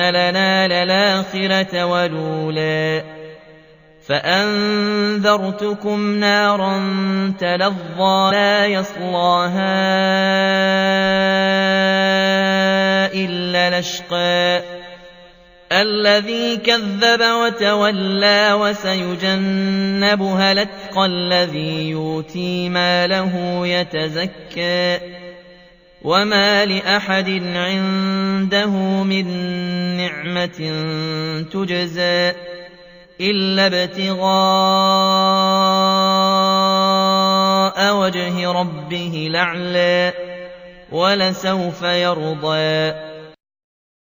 لنا للآخرة ولولا فأنذرتكم نارا تلظى لا يصلاها إلا لشقى الذي كذب وتولى وسيجنبها لتقى الذي يؤتي ماله يتزكى وما لأحد عنده من نعمة تجزى إلا ابتغاء وجه ربه الأعلى ولسوف يرضى